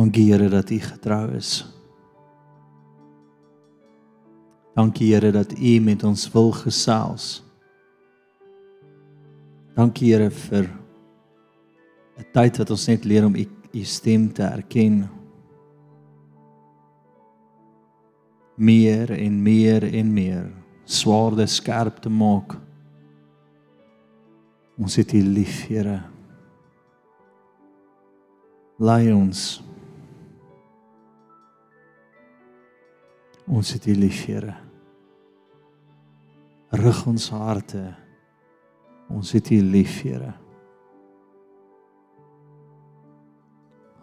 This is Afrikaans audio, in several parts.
Dankie Here dat U getrou is. Dankie Here dat U met ons wil gesels. Dankie Here vir 'n tyd wat ons net leer om U U stem te erken. Meer en meer en meer swaarde skerp te maak. Ons het U lief, Here. Lei ons. Ons het U lief, Here. Rig ons harte. Ons het U lief, Here.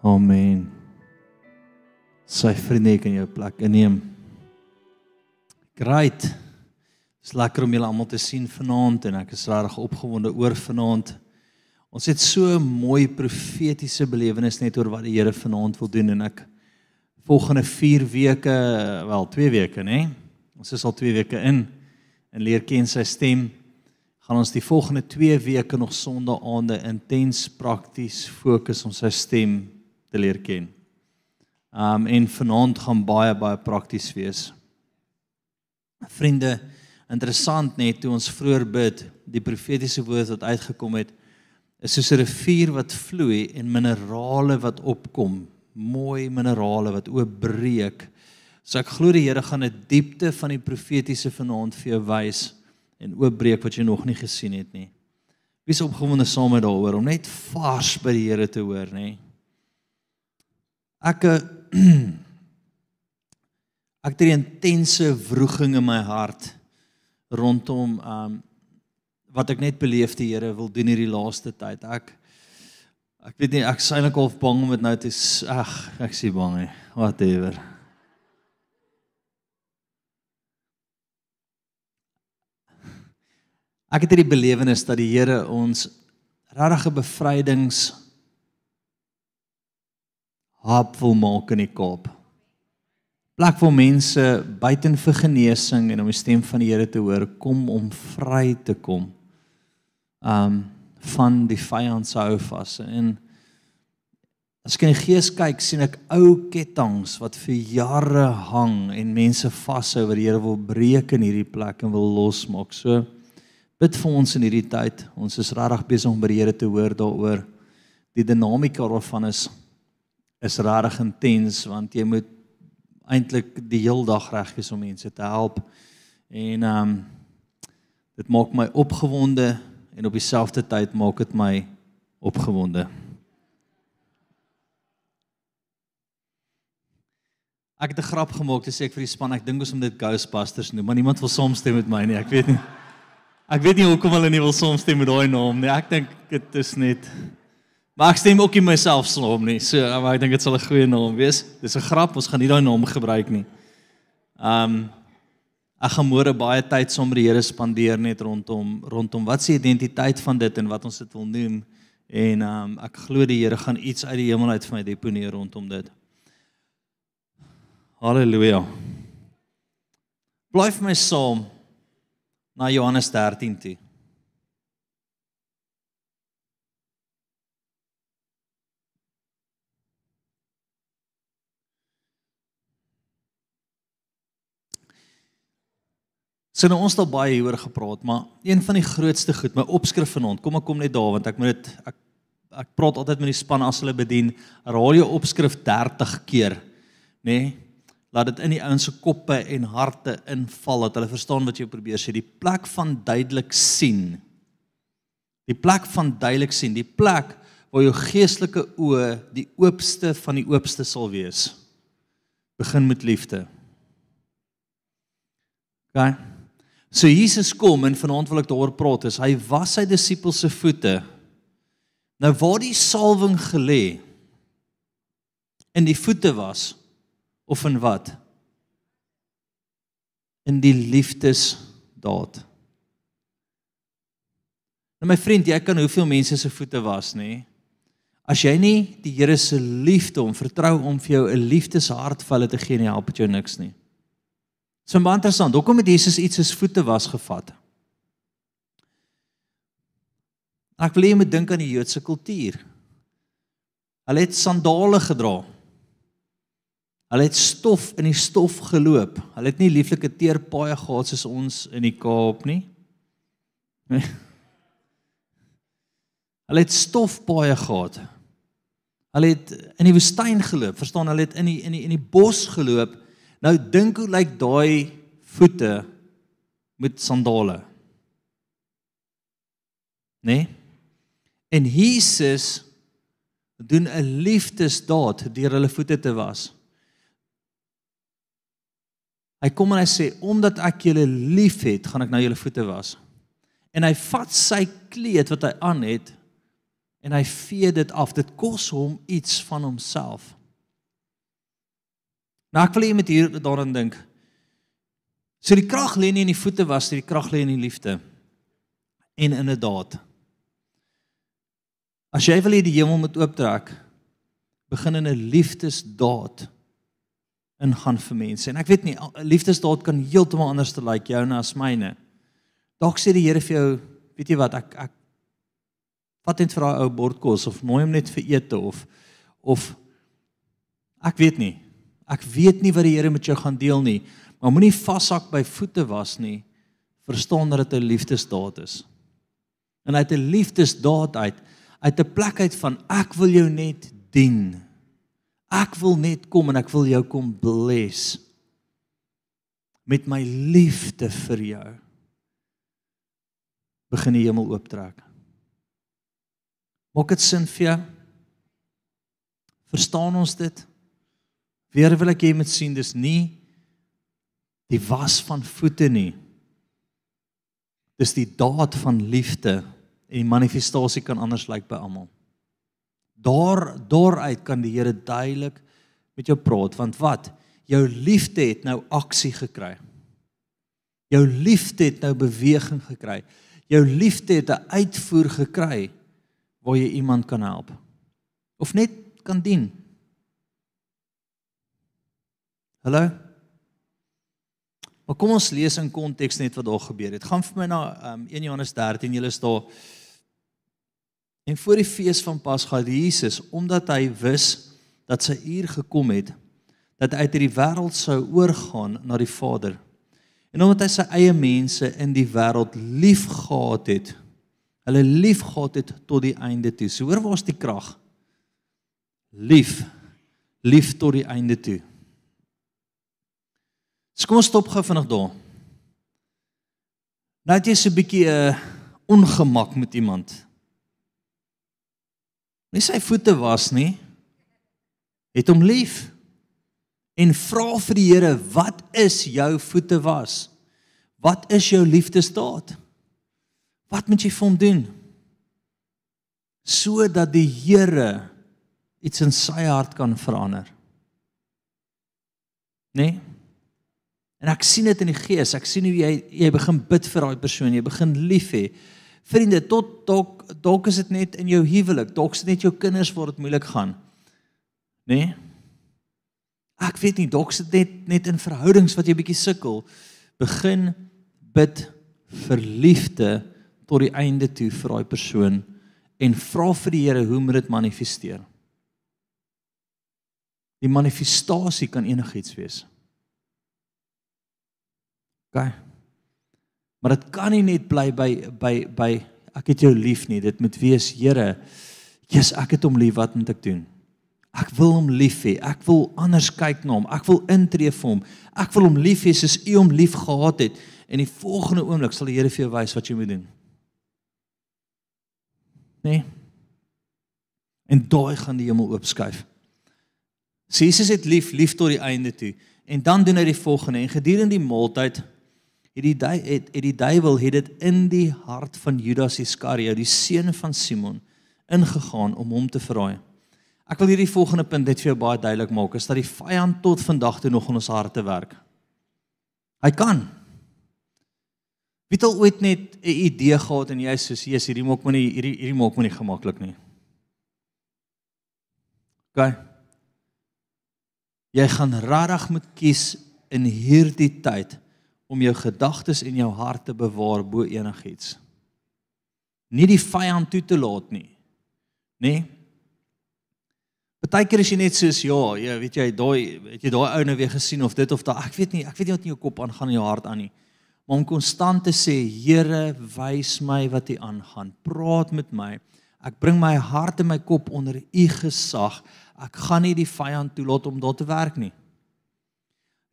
Amen. Sy vriende kan jou plek inneem. Great. Dis lekker om julle almal te sien vanaand en ek is regtig opgewonde oor vanaand. Ons het so 'n mooi profetiese belewenis net oor wat die Here vanaand wil doen en ek volgende 4 weke, wel 2 weke, nê? Ons is al 2 weke in en leer ken sy stem. Gaan ons die volgende 2 weke nog sonnaande intens prakties fokus op sy stem te leer ken. Um en vanaand gaan baie baie prakties wees. Vriende, interessant net toe ons vroeër bid, die profetiese woord wat uitgekom het, is soos 'n rivier wat vloei en minerale wat opkom, mooi minerale wat oopbreek. So ek glo die Here gaan 'n diepte van die profetiese vanaand vir jou wys en oopbreek wat jy nog nie gesien het nie. Wie is opgewonde saam met daaroor om net vars by die Here te hoor, nê? Ek ek het 'n intense wroging in my hart rondom um wat ek net beleef die Here wil doen hierdie laaste tyd. Ek ek weet nie ek sien ek al bang om dit nou te ag, ek sien bang hè. Whatever. Ek het hierdie belewenis dat die Here ons regtig 'n bevrydings hap wil maak in die Kaap. Plek vir mense buiten vir genesing en om die stem van die Here te hoor, kom om vry te kom. Um van die vyand se hou vas en as ek in die gees kyk, sien ek ou ketTINGS wat vir jare hang en mense vashou wat die Here wil breek in hierdie plek en wil losmaak. So bid vir ons in hierdie tyd. Ons is regtig besig om by die Here te hoor daaroor. Die dinamika waarvan is is regtig intens want jy moet eintlik die heel dag reg wees om mense te help. En ehm um, dit maak my opgewonde en op dieselfde tyd maak dit my opgewonde. Ek het 'n grap gemaak te sê ek vir die span ek dink ons moet dit Ghostbusters noem, maar niemand wil saamstem met my nie. Ek weet nie. Ek weet nie hoekom hulle nie wil saamstem met daai naam nie. Ek dink dit is net Maar ek stem ook nie myself saam nie. So maar ek dink dit sal 'n goeie naam wees. Dis 'n grap, ons gaan nie daai naam gebruik nie. Um ek gaan môre baie tyd saam met die Here spandeer net rondom rondom wat se identiteit van dit en wat ons dit wil noem. En um ek glo die Here gaan iets uit die hemel uit vir my deponeer rondom dit. Halleluja. Bly vir my saam na Johannes 13 toe. So nou ons het al baie hieroor gepraat, maar een van die grootste goed, my opskrif vanaand, kom ek kom net daar want ek moet dit ek ek praat altyd met die span as hulle bedien, herhaal jou opskrif 30 keer, nê? Nee? Laat dit in die ouens se koppe en harte inval dat hulle verstaan wat jy probeer sê, die plek van duidelik sien. Die plek van duidelik sien, die plek waar jou geestelike oë die oopste van die oopste sal wees. Begin met liefde. OK. So Jesus kom en vanaand wil ek daaroor praat. Is hy was sy disippels se voete. Nou waar die salwing gelê in die voete was of in wat? In die liefdesdaad. Nou my vriend, jy kan hoeveel mense se voete was, nê? As jy nie die Here se liefde om vertrou om vir jou 'n liefdeshart vir hulle te gee nie, help dit jou niks nie. So baie interessant. Hoekom het Jesus iets soos voete was gevat? Ek wil jy moet dink aan die Joodse kultuur. Hulle het sandale gedra. Hulle het stof in die stof geloop. Hulle het nie lieflike teerpaaie gehad soos ons in die Kaap nie. Nee. Hulle het stofpaaie gehad. Hulle het in die woestyn geloop, verstaan? Hulle het in die in die in die bos geloop. Nou dink hoe lyk daai voete met sandale? Né? Nee? En Jesus doen 'n liefdesdaad deur hulle voete te was. Hy kom en hy sê omdat ek julle liefhet, gaan ek nou julle voete was. En hy vat sy kleed wat hy aan het en hy vee dit af. Dit kos hom iets van homself. Nou ek wil hê jy moet hier daaraan dink. So die krag lê nie in die voete was, die krag lê in die liefde. En inderdaad. As jy wil hê die hemel moet ooptrek, begin in 'n liefdesdaad ingaan vir mense. En ek weet nie, 'n liefdesdaad kan heeltemal anders te lyk like joune as myne. Dalk sê die Here vir jou, weet jy wat, ek ek vat net vir daai ou bordkos of nooi hom net vir ete of of ek weet nie. Ek weet nie wat die Here met jou gaan deel nie, maar moenie vashak by voete was nie. Verstaan dat dit 'n liefdesdaad is. En uit 'n liefdesdaad uit, uit 'n plek uit van ek wil jou net dien. Ek wil net kom en ek wil jou kom bless met my liefde vir jou. Begin die hemel ooptrek. Maak dit sin vir jou? Verstaan ons dit? Weer wil ek hê jy moet sien dis nie die was van voete nie. Dis die daad van liefde en die manifestasie kan anders lyk by almal. Daar daaruit kan die Here duidelik met jou praat want wat? Jou liefde het nou aksie gekry. Jou liefde het nou beweging gekry. Jou liefde het 'n uitvoer gekry waar jy iemand kan help of net kan dien. Hallo. Maar kom ons lees in konteks net wat daar gebeur het. Gaan vir my na um, 1 Johannes 13, jy is daar. En voor die fees van Pasga het Jesus, omdat hy wis dat sy uur gekom het, dat hy uit hierdie wêreld sou oorgaan na die Vader. En omdat hy sy eie mense in die wêreld liefgehad het, hulle liefgehad het tot die einde toe. So hoor waar's die krag? Lief. Lief tot die einde toe. So kom ons stop gou vinnig daar. Nou het jy so 'n bietjie 'n uh, ongemak met iemand. Nie sy voete was nie. Het hom lief. En vra vir die Here, wat is jou voete was? Wat is jou liefdesdaad? Wat moet jy vir hom doen? Sodat die Here iets in sy hart kan verander. Né? Nee? En ek sien dit in die gees. Ek sien hoe jy jy begin bid vir daai persoon, jy begin lief hê. Vriende, tot dalk dalk is dit net in jou huwelik, dalk is dit net jou kinders waar dit moeilik gaan. Né? Nee? Ek weet nie, dalk is dit net net in verhoudings wat jy bietjie sukkel. Begin bid vir liefde tot die einde toe vir daai persoon en vra vir die Here hoe moet dit manifesteer. Die manifestasie kan enigiets wees. OK. Maar dit kan nie net bly by by by ek het jou lief nie. Dit moet wees, Here, Jesus, ek het hom lief, wat moet ek doen? Ek wil hom lief hê. Ek wil anders kyk na hom. Ek wil intree vir hom. Ek wil hom lief hê soos U hom lief gehad het. En die volgende oomblik sal die Here vir jou wys wat jy moet doen. Nee. En daai gaan die hemel oopskuif. Jesus het lief, lief tot die einde toe. En dan doen hy die volgende en gedurende die maaltyd het die het, het die duiwel het dit in die hart van Judas Iskariot, die seun van Simon, ingegaan om hom te verraai. Ek wil hierdie volgende punt net vir jou baie duidelik maak, is dat die vyand tot vandag toe nog in ons harte werk. Hy kan Wie het al ooit net 'n idee gehad en jy sê Jesus hierdie maak my nie hierdie hierdie maak my nie gemaklik nie. OK. Jy gaan regtig moet kies in hierdie tyd om jou gedagtes en jou hart te bewaar bo enigiets. Nie die vyand toe te laat nie. Nê? Nee? Partykeer is jy net soos ja, jy weet jy daai het jy daai ou nou weer gesien of dit of daai ek weet nie, ek weet nie wat in jou kop aangaan in jou hart aan nie. Maar om konstant te sê, Here, wys my wat hier aangaan. Praat met my. Ek bring my hart en my kop onder u gesag. Ek gaan nie die vyand toelaat om daar te werk nie.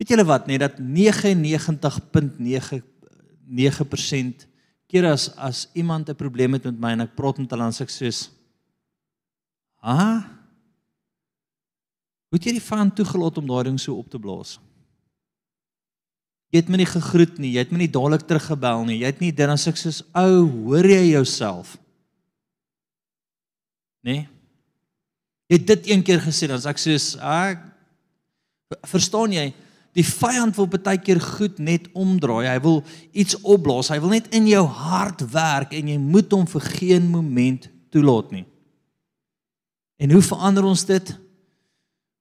Weet julle wat, net dat 99.99% keer as as iemand 'n probleem het met my en ek praat met hulle dan sê soos: "Ha? Hoe het jy die vyand toegelaat om daai ding so op te blaas?" Jy het my nie gegroet nie, jy het my nie dadelik teruggebel nie. Jy het nie dan as ek soos ou, hoor jy jouself? Nee. Jy het dit een keer gesê dan as ek soos ek verstaan jy? Die vyand wil baie keer goed net omdraai. Hy wil iets opblaas. Hy wil net in jou hart werk en jy moet hom vir geen moment toelaat nie. En hoe verander ons dit?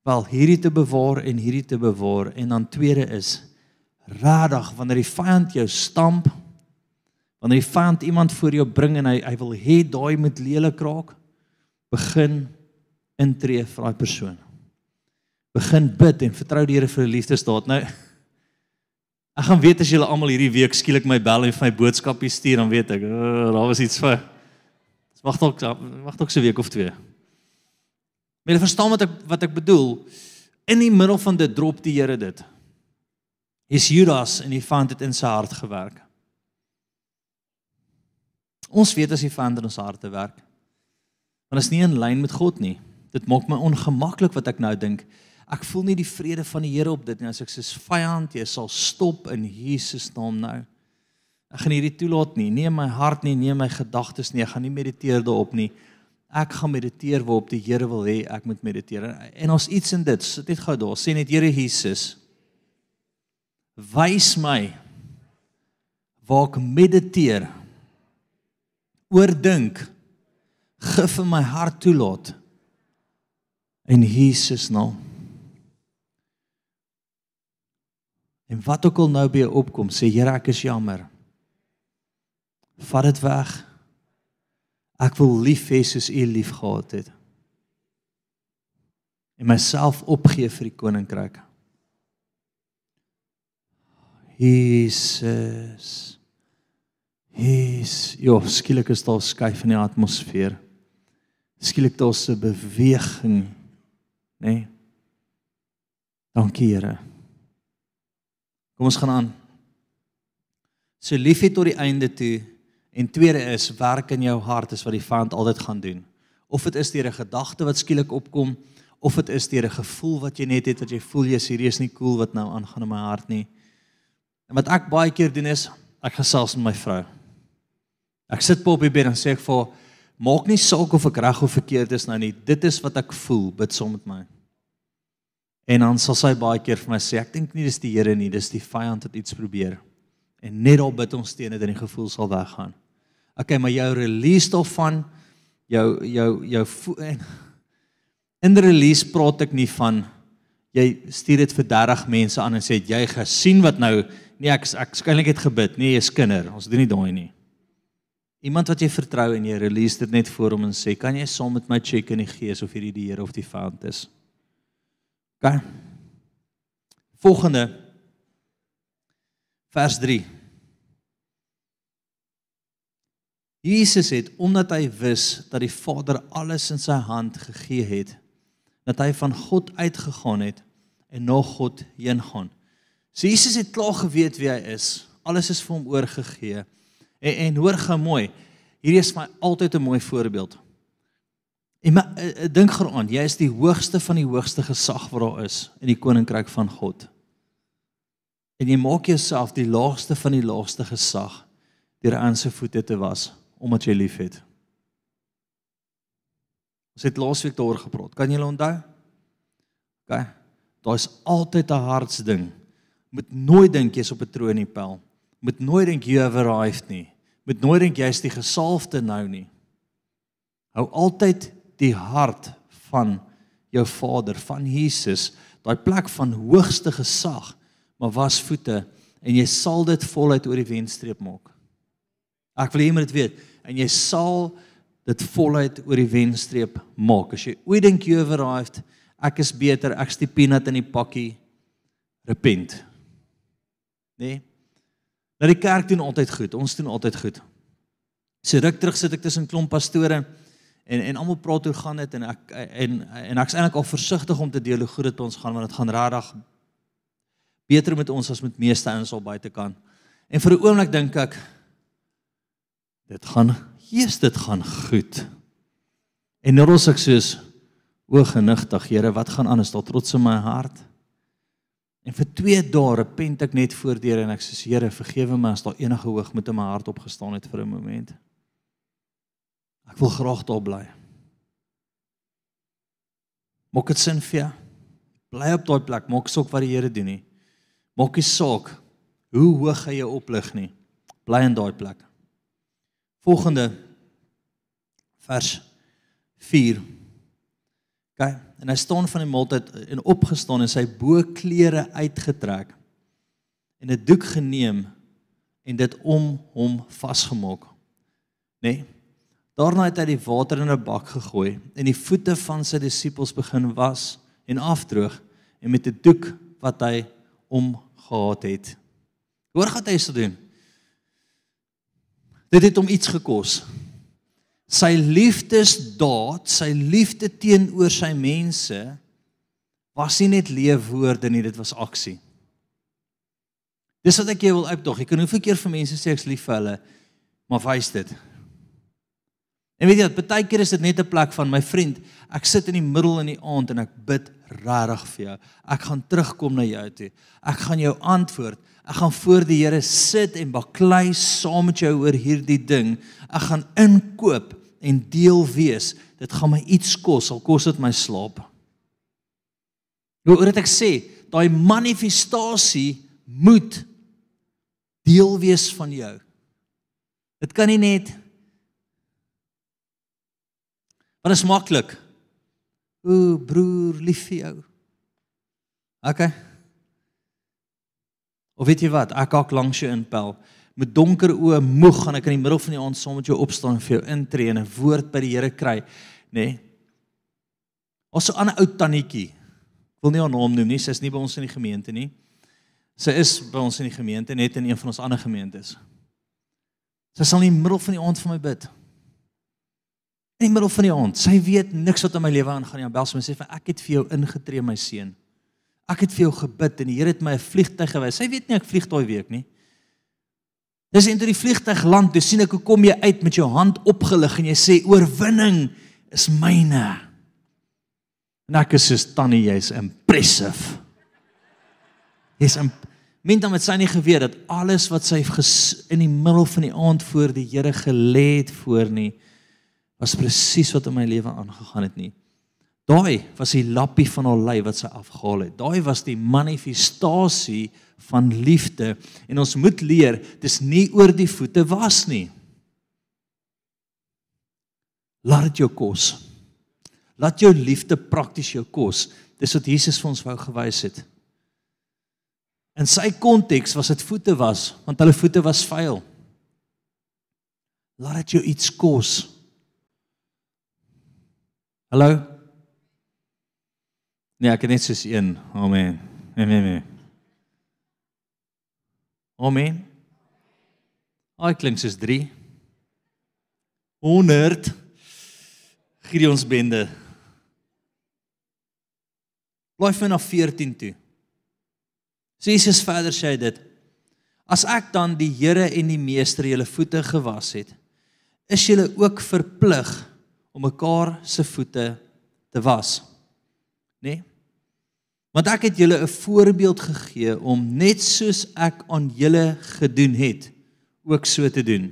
Wel, hierdie te bewaar en hierdie te bewaar en dan tweede is radig wanneer die vyand jou stamp, wanneer die vyand iemand voor jou bring en hy hy wil hê daai moet lelik raak, begin intree vir daai persoon begin bid en vertrou die Here vir 'n liefdesdaad. Nou ek gaan weet as julle almal hierdie week skielik my bel en vir my boodskapie stuur, dan weet ek, oh, daar was iets vir. Wag dalk wag dalk so 'n week of twee. Maar jy verstaan wat ek wat ek bedoel. In die middel van dit drop die Here dit. Is Judas en hy vind dit in sy hart gewerk. Ons weet as hy vind in ons harte werk. Want dit is nie in lyn met God nie. Dit maak my ongemaklik wat ek nou dink ek voel nie die vrede van die Here op dit nie. As ek sê vyand, jy sal stop in Jesus naam nou. Ek gaan hierdie toelaat nie. Nie my hart nie, nie my gedagtes nie. Ek gaan nie mediteer daarop nie. Ek gaan mediteer waarop die Here wil hê ek moet mediteer. En ons iets in dit, sit net gou daar. Sê net Here Jesus, wys my waar ek mediteer. Oordink. Gif vir my hart toelaat. In Jesus naam. En wat ook al nou by jou opkom, sê Here, ek is jammer. Vat dit weg. Ek wil lief hê soos U lief gehad het. En myself opgee vir die koninkryk. Jesus. Jesus, jo, skielik is daar skuif in die atmosfeer. Skielik daar 'n beweging, nê? Nee? Dankie, Here. Kom ons gaan aan. So liefie tot die einde toe en tweede is werk in jou hart is wat die vyand altyd gaan doen. Of dit is deur 'n gedagte wat skielik opkom of dit is deur 'n gevoel wat jy net het wat jy voel jy's hier is nie cool wat nou aangaan in my hart nie. En wat ek baie keer doen is ek gesels met my vrou. Ek sit op die bed en sê ek vir maak nie saak of ek reg of verkeerd is nou nie. Dit is wat ek voel, bid saam met my. En dan sal sy baie keer vir my sê, ek dink nie dis die Here nie, dis die vyand wat iets probeer. En net al bid ons teen dit en die gevoel sal weggaan. Okay, maar jou release daarvan jou jou jou en in die release praat ek nie van jy stuur dit vir 30 mense aan en sê jy gesien wat nou nee ek ek skynlik het gebid nee jy's kinder ons doen nie daai nie iemand wat jy vertrou en jy release dit net voor hom en sê kan jy saam met my check in die gees of hierdie die Here of die vyand is OK. Volgende vers 3. Jesus het omdat hy wis dat die Vader alles in sy hand gegee het, dat hy van God uitgegaan het en na God heen gaan. So Jesus het klaar geweet wie hy is. Alles is vir hom oorgegee. En en hoor gou mooi. Hierdie is my altyd 'n mooi voorbeeld. En maar uh, dink geraan, jy is die hoogste van die hoogste gesag wat daar is in die koninkryk van God. En jy maak jouself die laagste van die laagste gesag deur aan sy voete te was omdat jy liefhet. Ons het laasweek daaroor gepraat. Kan julle onthou? OK. Daar's altyd 'n hartsding. Moet nooit dink jy's op 'n troon nie, pel. Moet nooit dink jy have arrived nie. Moet nooit dink jy's die gesalfde nou nie. Hou altyd die hart van jou Vader, van Jesus, daai plek van hoogste gesag, maar was voete en jy sal dit voluit oor die wenstreep maak. Ek wil hê jy moet dit weet en jy sal dit voluit oor die wenstreep maak. As jy ooit dink jy overrived, ek is beter, ek's die peanut in die pakkie. Repent. Nee. Dat die kerk doen altyd goed. Ons doen altyd goed. So ruk terug sit ek tussen klomp pastore en en almal praat hoe gaan dit en ek en en ek's eintlik al versigtig om te deel hoe goed dit ons gaan want dit gaan regtig beter met ons as met meeste ouens al buitekant. En vir 'n oomblik dink ek dit gaan Jesus dit gaan goed. En nou rus ek soos o genigtig Here, wat gaan aan? Is daar trots in my hart? En vir 2 dae repent ek net voor deur en ek sê Here, vergewe my as daar enige hoogmoed in my hart opgestaan het vir 'n oomblik. Ek wil graag daar bly. Maak dit sin vir jou? Bly op daai plek, maak sok wat die Here doen nie. Maak nie saak hoe hoog hy jou oplig nie. Bly in daai plek. Volgende vers 4. Kyk, en hy staan van die maaltyd en opgestaan en sy boklere uitgetrek en 'n doek geneem en dit om hom vasgemaak. Nê? Nee? Daarna het hy die water in 'n bak gegooi en die voete van sy disippels begin was en afdroog en met 'n doek wat hy omgehad het. Hoor wat hy sê doen. Dit het hom iets gekos. Sy liefdesdaad, sy liefde teenoor sy mense was nie net leefwoorde nie, dit was aksie. Dis wat ek jou wil uitdog. Ek kan hoeveel keer vir mense sê ek's lief vir hulle, maar wys dit. En weet jy wat, baie keer is dit net 'n plek van my vriend, ek sit in die middel in die aand en ek bid regtig vir jou. Ek gaan terugkom na jou toe. Ek gaan jou antwoord. Ek gaan voor die Here sit en baklei saam met jou oor hierdie ding. Ek gaan inkoop en deel wees. Dit gaan my iets kos, al kos dit my slaap. Hoe oor dit ek sê, daai manifestasie moet deel wees van jou. Dit kan nie net Want dit is maklik. O broer, lief vir jou. OK. Of weet jy wat? Ek hak langs jou inpel. Met donker oë moeg gaan ek in die middel van die aand saam met jou opstaan en vir jou intree en 'n woord by die Here kry, nê? Nee. Ons so 'n ou tannetjie. Ek wil nie haar naam noem nie, sy is nie by ons in die gemeente nie. Sy is by ons in die gemeente, net in een van ons ander gemeentes. Sy sal in die middel van die aand vir my bid in die middel van die aand. Sy weet niks wat in my lewe aangaan nie. Bel sy my sê vir ek het vir jou ingetree my seun. Ek het vir jou gebid en die Here het my 'n vliegtyg gewys. Sy weet nie ek vlieg daai week nie. Dis in die vliegtyg land, dis sien ek hoe kom jy uit met jou hand opgelig en jy sê oorwinning is myne. En ek is so tannie, jy's impressive. Jy's Min dan met sy nie geweet dat alles wat sy in die middel van die aand voor die Here gelê het voor nie was presies wat in my lewe aangegaan het nie. Daai was die lappie van haar lyf wat sy afgehaal het. Daai was die manifestasie van liefde en ons moet leer dis nie oor die voete was nie. Laat dit jou kos. Laat jou liefde prakties jou kos. Dis wat Jesus vir ons wou gewys het. In sy konteks was dit voete was want hulle voete was vuil. Laat dit jou iets kos. Hallo? Nee, ek het net soos een. Amen. Nee, nee, nee. Amen. Ai klink soos 3. 100 Gideons bende. Blaai vir na 14 toe. Jesus verder sê dit: As ek dan die Here en die Meester julle voete gewas het, is julle ook verplig om mekaar se voete te was. Nê? Nee? Want ek het julle 'n voorbeeld gegee om net soos ek aan julle gedoen het, ook so te doen.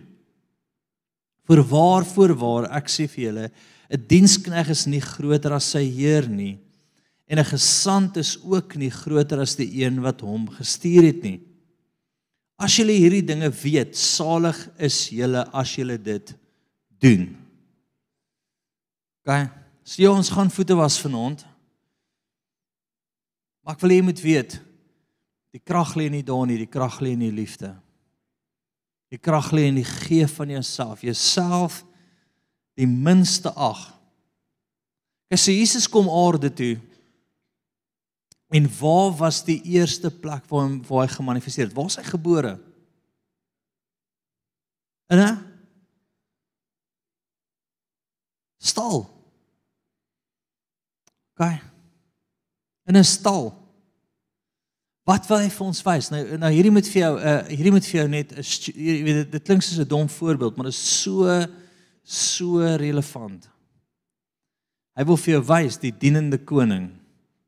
Voorwaar voorwaar ek sê vir julle, 'n dienskneg is nie groter as sy heer nie en 'n gesant is ook nie groter as die een wat hom gestuur het nie. As julle hierdie dinge weet, salig is julle as julle dit doen. OK. So ons gaan voete was vanaand. Maar ek wil hê jy moet weet die krag lê nie daar nie, die krag lê in die liefde. Die krag lê in die gee van jouself. Jouself die minste ag. Kyk, so Jesus kom aarde toe. En waar was die eerste plek waar hom waar hy gemanifesteer het? Waar is hy gebore? In 'n stal. OK. In 'n stal. Wat wil hy vir ons wys? Nou nou hierdie moet vir jou uh hierdie moet vir jou net 'n jy weet dit, dit klink soos 'n dom voorbeeld, maar dit is so so relevant. Hy wil vir jou wys die dienende koning.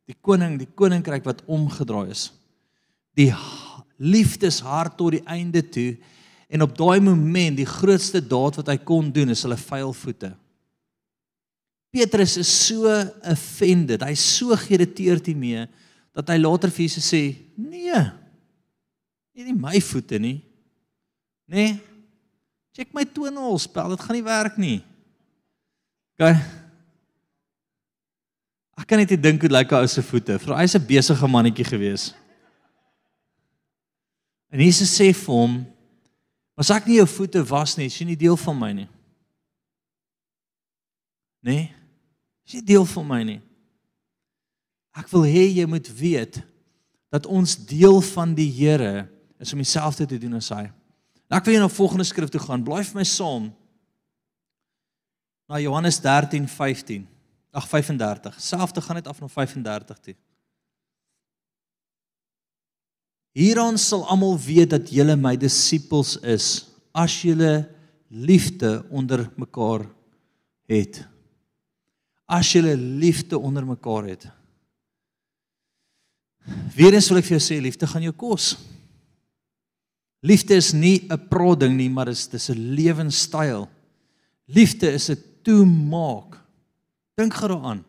Die koning, die koninkryk wat omgedraai is. Die liefdeshart tot die einde toe en op daai oomblik die grootste daad wat hy kon doen is hulle vuil voete. Petrus is so offended. Hy's so geïrriteerd hiermee dat hy later vir Jesus sê: "Nee. Nie nie my voete nie. Nee. Check my toenails, pel, dit gaan nie werk nie." OK. Ek kan net dink hoe lyk hy ou se voete. Vir hy's 'n besige mannetjie gewees. En Jesus sê vir hom: "As ek nie jou voete was nie, is jy nie deel van my nie." Nee. Is jy deel van my nie? Ek wil hê jy moet weet dat ons deel van die Here is om dieselfde te doen as hy. Nou ek wil jy na volgende skrif toe gaan. Blaai vir my saam na Johannes 13:15. Ag 35. Selfde gaan net af na 35 toe. Hieraan sal almal weet dat julle my disippels is as julle liefde onder mekaar het. As julle liefde onder mekaar het. Weerens wil ek vir jou sê liefde gaan jou kos. Liefde is nie 'n prodding nie, maar dit is 'n lewenstyl. Liefde is 'n toemaak. Dink gou daaraan.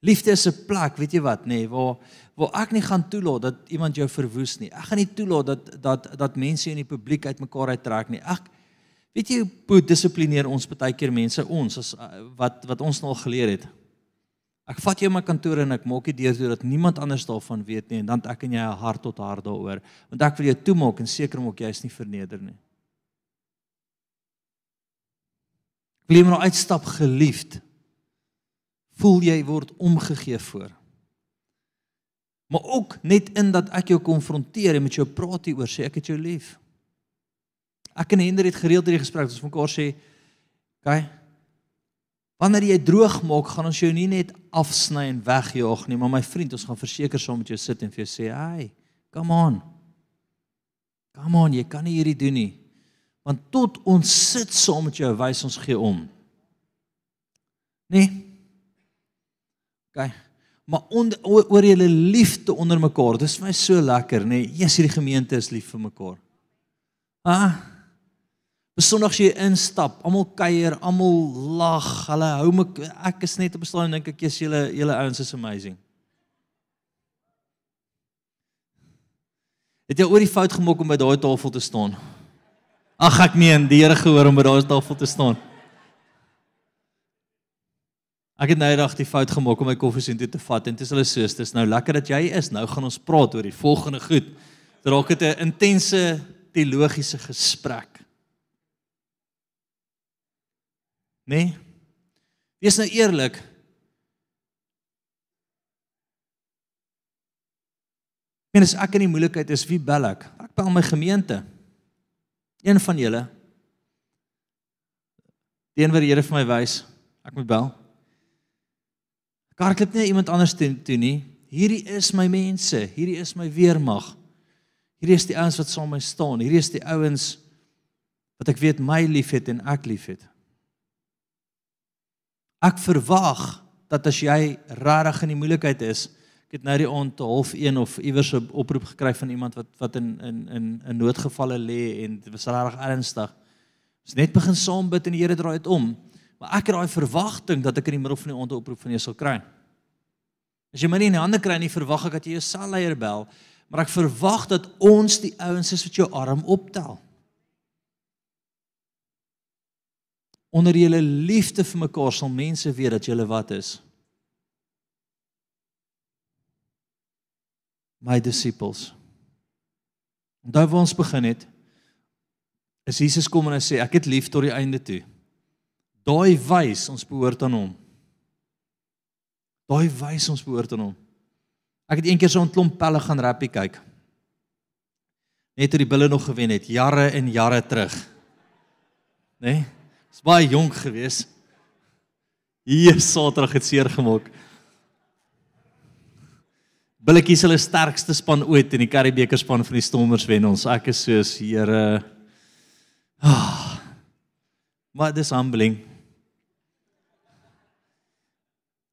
Liefde is 'n plek, weet jy wat, nê, nee, waar waar ek nie gaan toelaat dat iemand jou verwoes nie. Ek gaan nie toelaat dat dat dat mense in die publiek uitmekaar uittrek nie. Ek weet jy hoe dissiplineer ons baie keer mense ons as wat wat ons nou al geleer het. Ek vat jou in my kantoor en ek maak dit deur sodat niemand anders daarvan weet nie en dan ek en jy hart tot hart daaroor. Want ek wil jou toemaak en seker maak jy is nie verneder nie. Wil jy maar uitstap geliefd? Voel jy word omgegee voor? Maar ook net in dat ek jou konfronteer en met jou praat hieroor sê ek het jou lief. Ek en Hendrik het gereeld hierdie gesprek ons mekaar sê, "Kyk, Wanneer jy droog maak, gaan ons jou nie net afsny en wegjaag nie, maar my vriend, ons gaan verseker saam met jou sit en vir jou sê, "Hey, come on. Come on, jy kan nie hierdie doen nie." Want tot ons sit saam met jou, wys ons gee om. Nee. OK. Maar onder, oor julle liefde onder mekaar, dis vir my so lekker, nê? Nee. Jesus, hierdie gemeente is lief vir mekaar. Ah. Besondag as jy instap, almal kuier, almal lag, hulle hou my ek is net op staan en dink ek jy's julle julle ouens is amazing. Het jy oor die fout gemaak om by daai tafel te staan? Ag ek meen, die Here gehoor om by daai tafel te staan. Ek het nou eendag die fout gemaak om my koffiesien toe te vat en dit is hulle soos, dis nou lekker dat jy is. Nou gaan ons praat oor die volgende goed. Dit raak dit 'n intense teologiese gesprek. Nê? Nee? Wees nou eerlik. En as ek in die moeilikheid is, wie bel ek? Ek bel my gemeente. Een van julle. Die een wat die Here vir my wys, ek moet bel. Karklip nie iemand anders toe, toe nie. Hierdie is my mense, hierdie is my weermag. Hierdie is die ouens wat saam met my staan. Hierdie is die ouens wat ek weet my liefhet en ek liefhet. Ek verwag dat as jy regtig in die moeilikheid is, ek het nou die aand half 1 of iewers 'n oproep gekry van iemand wat wat in in in 'n noodgevalle lê en dit was regtig ernstig. Ons net begin saam bid en die Here draai dit om. Maar ek het daai verwagting dat ek in die middel van die 'n oproep van jou sal kry. As jy my nie in die hande kry nie, verwag ek dat jy jou selleier bel, maar ek verwag dat ons die ouens is wat jou arm optel. Onder julle liefde vir mekaar sal mense weet dat julle wat is. My disippels. Onthou waar ons begin het. Is Jesus kom en hy sê ek het lief tot die einde toe. Daai wys ons behoort aan hom. Daai wys ons behoort aan hom. Ek het eendag so 'n klomp pelle gaan rappie kyk. Net toe die bulle nog gewen het, jare en jare terug. Né? Nee? Is baie jonk gewees. Hier Saterdag het seer gemaak. Bulletjies hulle sterkste span ooit in die Karibeker span van die Stormers wen ons. Ek is soos Here. Ah. Maar dis humbling.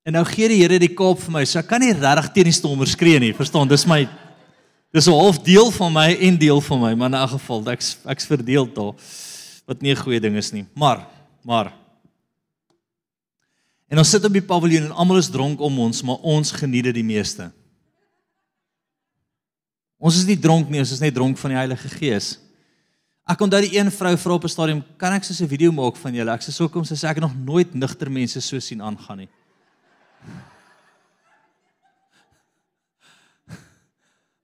En nou gee die Here die Kaap vir my. So ek kan nie regtig teen die Stormers skree nie. Verstaan? Dis my dis 'n half deel van my en deel van my, maar in 'n geval ek's ek's verdeel daar wat nie 'n goeie ding is nie. Maar maar En ons sit op die paviljoen en almal is dronk om ons, maar ons geniet dit die meeste. Ons is nie dronk nie, ons is net dronk van die Heilige Gees. Ek onthou die een vrou vra op 'n stadium, "Kan ek so 'n video maak van julle?" Ek sê, "So kom sy sê ek het nog nooit nigter mense so sien aangaan nie."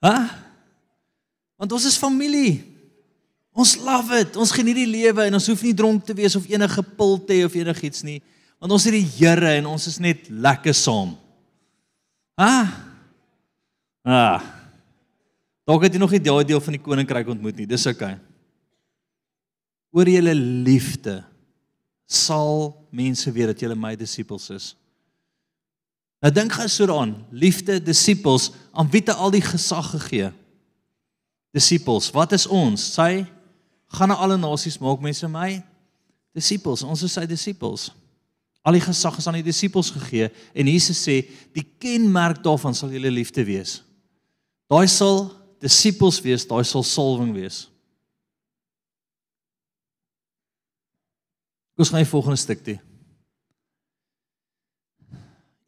Ha? Want ons is familie. Ons love it. Ons geniet die lewe en ons hoef nie dronk te wees of enige pil te hê of enigiets nie. Want ons het die Here en ons is net lekker saam. Ha? Ah. Dalk het jy nog nie daai deel van die koninkryk ontmoet nie. Dis. Okay. Oor julle liefde sal mense weet dat julle my disippels is. Nou dink gou so daaraan, liefde, disippels, aan wie het al die gesag gegee? Disippels, wat is ons? Sy gaan na alle nasies maak mense my disippels. Ons is sy disippels. Al die gesag is aan die disippels gegee en Jesus sê die kenmerk daarvan sal julle liefde wees. Daai sal disippels wees, daai sal salwing wees. Ons gaan die volgende stuk toe.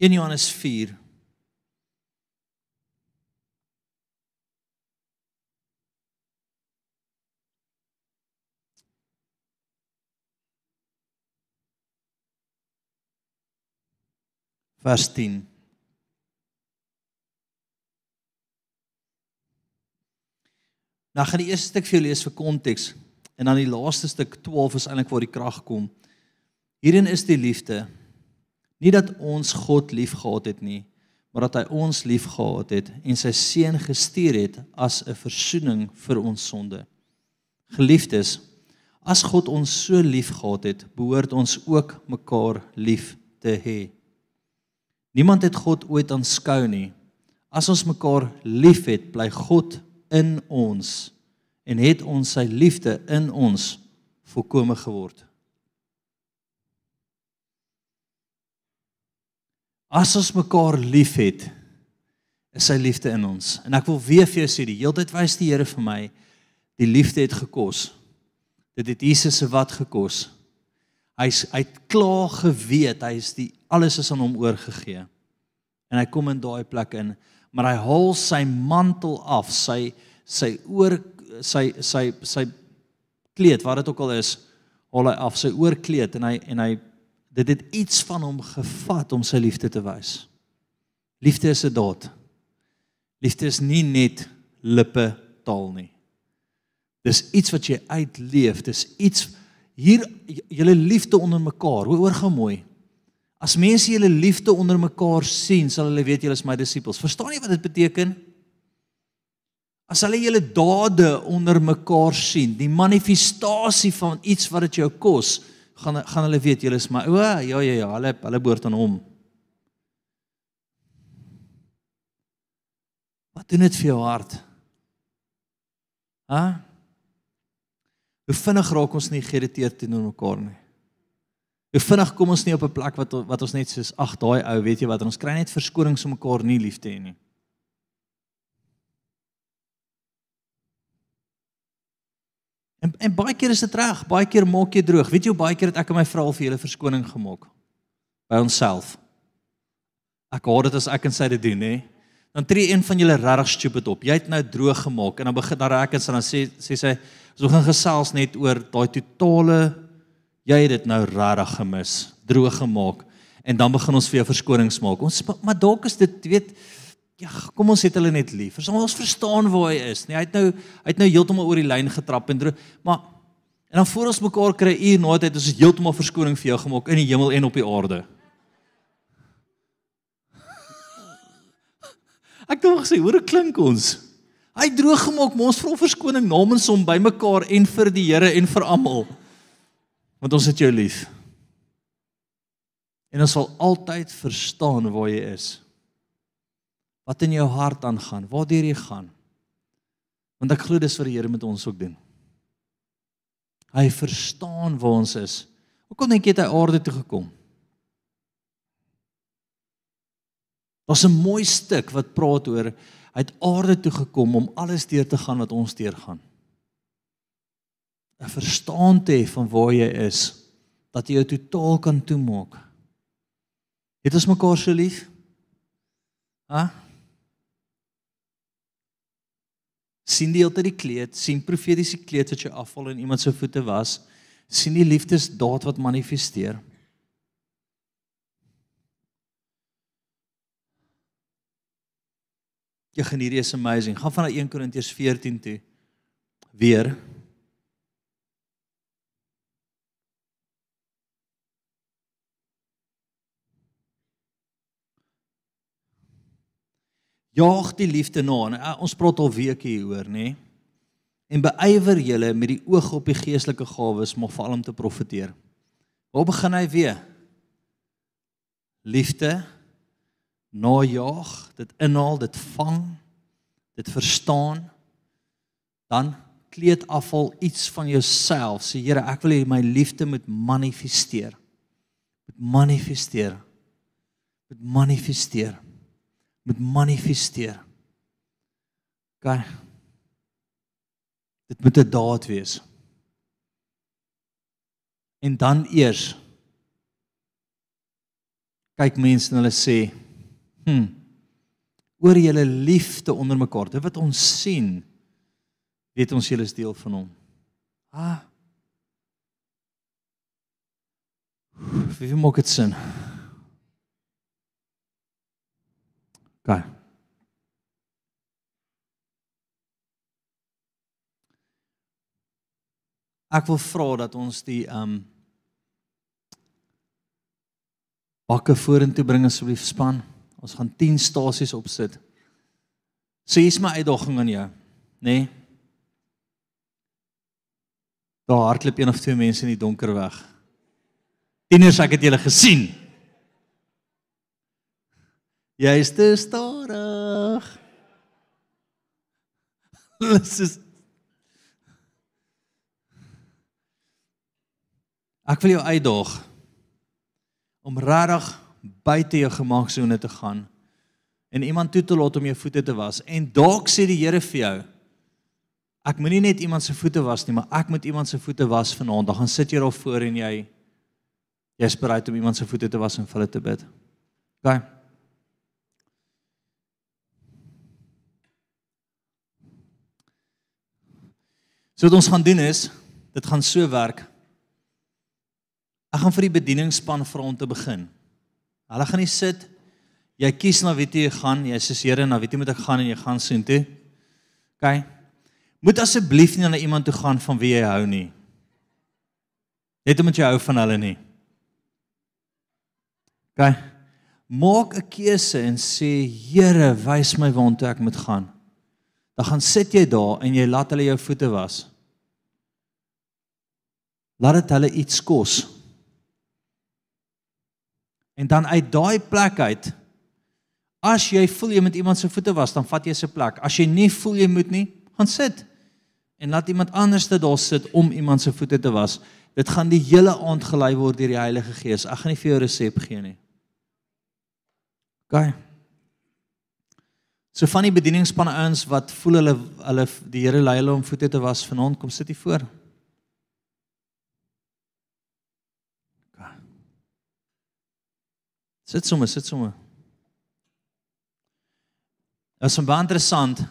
1 Johannes 4 vers 10 Nou gaan die eerste stuk vir julle lees vir konteks en dan die laaste stuk 12 is eintlik waar die krag kom. Hierin is die liefde Nie dat ons God liefgehad het nie, maar dat hy ons liefgehad het en sy seun gestuur het as 'n verzoening vir ons sonde. Geliefdes, as God ons so liefgehad het, behoort ons ook mekaar lief te hê. Niemand het God ooit aanskou nie. As ons mekaar liefhet, bly God in ons en het ons sy liefde in ons volkome geword. As ons mekaar liefhet, is sy liefde in ons. En ek wil weer vir jou sê, die heeltyd wys die Here vir my, die liefde het gekos. Dit het Jesus se wat gekos. Hy's hy't klaar geweet, hy is die alles is aan hom oorgegee. En hy kom in daai plek in, maar hy haal sy mantel af, sy sy oor sy sy sy kleed, wat dit ook al is, haal hy af sy oorkleed en hy en hy dit het iets van hom gevat om sy liefde te wys. Liefde is 'n daad. Liefde is nie net lippe taal nie. Dis iets wat jy uitleef, dis iets hier julle liefde onder mekaar. Hoor gou mooi. As mense julle liefde onder mekaar sien, sal hulle weet julle is my disippels. Verstaan jy wat dit beteken? As hulle julle dade onder mekaar sien, die manifestasie van iets wat dit jou kos, gaan gaan hulle weet julle is my o ja ja ja hulle hulle behoort aan hom. Wat doen dit vir jou hart? Ha? Hoe vinnig raak ons nie geïrriteerd teenoor mekaar nie. Hoe vinnig kom ons nie op 'n plek wat wat ons net soos ag daai ou weet jy wat ons kry net verskonings om mekaar nie lief te hê nie. En en baie keer is dit reg, baie keer maak jy droog. Weet jy hoe baie keer het ek en my vrou al vir julle verskoning gemaak by onsself. Ek hoor dit as ek en sy dit doen, hè. Dan tree een van julle regtig stupid op. Jy het nou droog gemaak en dan begin dan raak dit en dan sê sê sy, "Ons gaan gesels net oor daai totale jy het dit nou regtig gemis, droog gemaak." En dan begin ons vir jou verskonings maak. Ons maar dalk is dit weet ja, kom ons het hulle net lief. Ons ons verstaan waar hy is, nee. Hy het nou hy het nou heeltemal oor die lyn getrap en droog, maar En dan voor ons mekaar kry uur na tyd is dit heeltemal verskoning vir jou gemaak in die hemel en op die aarde. Ek het hom gesê, hoor hoe klink ons? Hy droog gemaak, maar ons vra verskoning namens hom by mekaar en vir die Here en vir almal. Want ons het jou lief. En ons sal altyd verstaan waar jy is. Wat in jou hart aangaan, waar jy gaan. Want ek glo dis wat die Here met ons ook doen. Hy verstaan waar ons is. Hoekom dink jy het hy aarde toe gekom? Daar's 'n mooi stuk wat praat oor hy het aarde toe gekom om alles deur te gaan wat ons deurgaan. 'n Verstaan te hê van waar jy is dat jy jou totaal kan toemaak. Het ons mekaar so lief? Ha? sien die hele tyd die kleed, sien profetiese kleed wat jy afval en iemand se voete was, sien die liefdesdaad wat manifesteer. Jy gaan hierdie is amazing. Gaan van 1 Korintiërs 14 toe. Weer Jaag die liefde na. En, uh, ons praat al weke hieroor, nê? En beywer julle met die oog op die geestelike gawes, maar veral om te profeteer. Waar begin hy weer? Liefde najaag, dit inhaal, dit vang, dit verstaan. Dan kleed afval iets van jouself. Sê Here, ek wil hê my liefde moet manifesteer. Moet manifesteer. Moet manifesteer moet manifesteer. OK. Dit moet 'n daad wees. En dan eers kyk mense en hulle sê, "Hm. Oor julle liefde onder mekaar, dit wat ons sien, weet ons julle is deel van hom." Ah. Wie maak dit sin? OK. Ek wil vra dat ons die um bakke vorentoe bring asseblief span. Ons gaan 10 stasies opsit. So hier's my uitdaging aan jou, nê? Nee? Daar hardloop een of twee mense in die donker weg. Tieners, ek het julle gesien. Jy is te stadig. Dis is Ek wil jou uitdaag om regtig buite jou gemaaksone te gaan en iemand toe te laat om jou voete te was en dalk sê die Here vir jou ek moenie net iemand se voete was nie maar ek moet iemand se voete was vanaand dan gaan sit jy daar voor en jy jy's bereid om iemand se voete te was en vir hulle te bid. OK. So wat ons gaan doen is, dit gaan so werk. Ek gaan vir die bedieningsspan vra om te begin. Hulle gaan nie sit jy kies na wie jy gaan, jy sê Here, na wie jy moet ek gaan en jy gaan soheen toe. OK. Moet asseblief nie na iemand toe gaan van wie jy hou nie. Net omdat jy hou van hulle nie. OK. Maak 'n keuse en sê Here, wys my waartoe ek moet gaan. Dan gaan sit jy daar en jy laat hulle jou voete was. Laat dit hulle iets kos. En dan uit daai plek uit as jy voel jy met iemand se voete was, dan vat jy se plek. As jy nie voel jy moet nie, gaan sit. En laat iemand anders dit daar sit om iemand se voete te was. Dit gaan die hele aand gelei word deur die Heilige Gees. Ek gaan nie vir jou resep gee nie. OK. So van die bedieningspanne ouens wat voel hulle hulle die Here lei hulle om voete te was vanaand, kom sit hier voor. Sit sommer, sit sommer. Dit is baie interessant.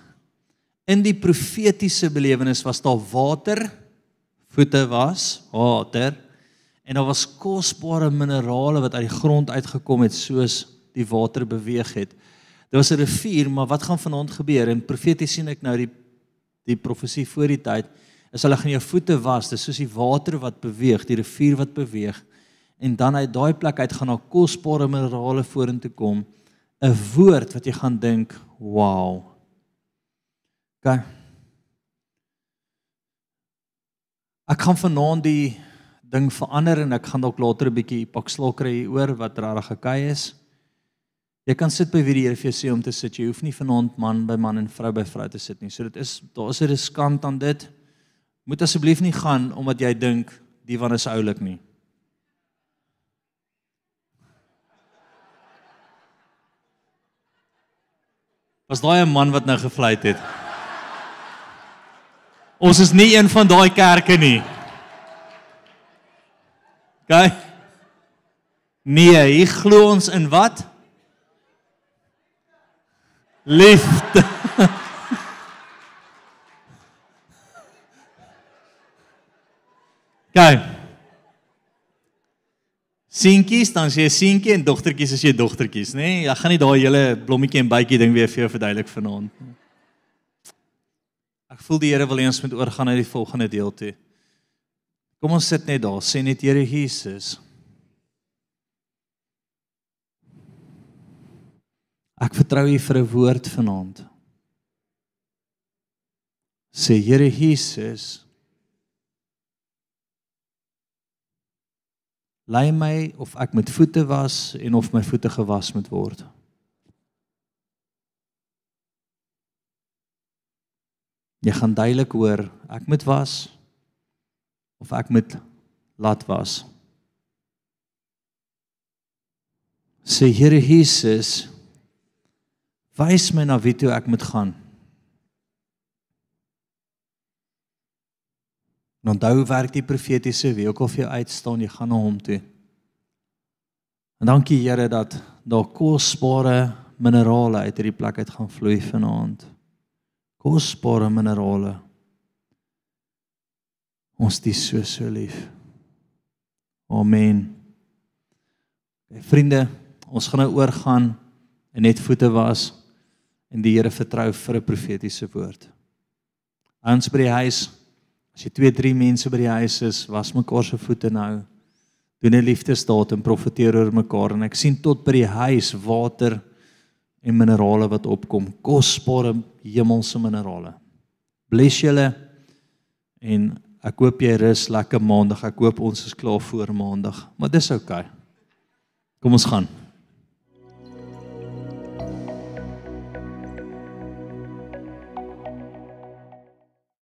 In die profetiese belewenis was daar water, voete was, water en daar was kosbare minerale wat uit die grond uitgekom het soos die water beweeg het. Daar was 'n rivier, maar wat gaan vanaand gebeur? En profeties sien ek nou die die profesie voor die tyd is hulle gaan jou voete was. Dis soos die water wat beweeg, die rivier wat beweeg. En dan uit daai plek uit gaan daar kosbare minerale vorentoe kom. 'n Woord wat jy gaan dink, "Wow." OK. Ek gaan vanaand die ding verander en ek gaan dalk later 'n bietjie pak slok kry oor wat regtig gekei is. Jy kan sit by wie die Here vir jou sê om te sit. Jy hoef nie vanaand man by man en vrou by vrou te sit nie. So dit is daar is 'n riskant aan dit. Moet asseblief nie gaan omdat jy dink die van is oulik nie. Was daai 'n man wat nou gevleit het? Ons is nie een van daai kerke nie. OK. Nee, hier glo ons in wat? Liefde. Gaan. Seentjies, dan sê jy seentjie en dogtertjies as jy dogtertjies, nê? Nee? Ek gaan nie daai hele blommetjie en bytjie ding weer vir jou verduidelik vanaand nie. Ek voel die Here wil hê ons moet oorgaan na die volgende deel toe. Kom ons sit net daar, sê net Here Jesus. Ek vertrou U vir 'n woord vanaand. Sê Here Jesus. Lei my of ek met voete was en of my voete gewas moet word. Jy gaan duidelik hoor, ek moet was of ek moet laat was. Sê Here Jesus, Wys my na wie toe ek moet gaan. En onthou werk die profetiese wie ook al vir jou uitstaan, jy gaan na hom toe. En dankie Here dat daar kosbare minerale uit hierdie plek uit gaan vloei vanaand. Kosbare minerale. Ons dis so so lief. Amen. Okay, vriende, ons gaan nou oorgaan en net voete was en die Here vertrou vir 'n profetiese woord. Ons by die huis, as jy 2, 3 mense by die huis is, was mekaar se voete nou. Doen 'n liefdesdaad en profeteer oor mekaar en ek sien tot by die huis water en minerale wat opkom, kosbare hemelse minerale. Bless julle en ek hoop jy rus lekker maandag. Ek hoop ons is klaar voor maandag, maar dis oukei. Okay. Kom ons gaan.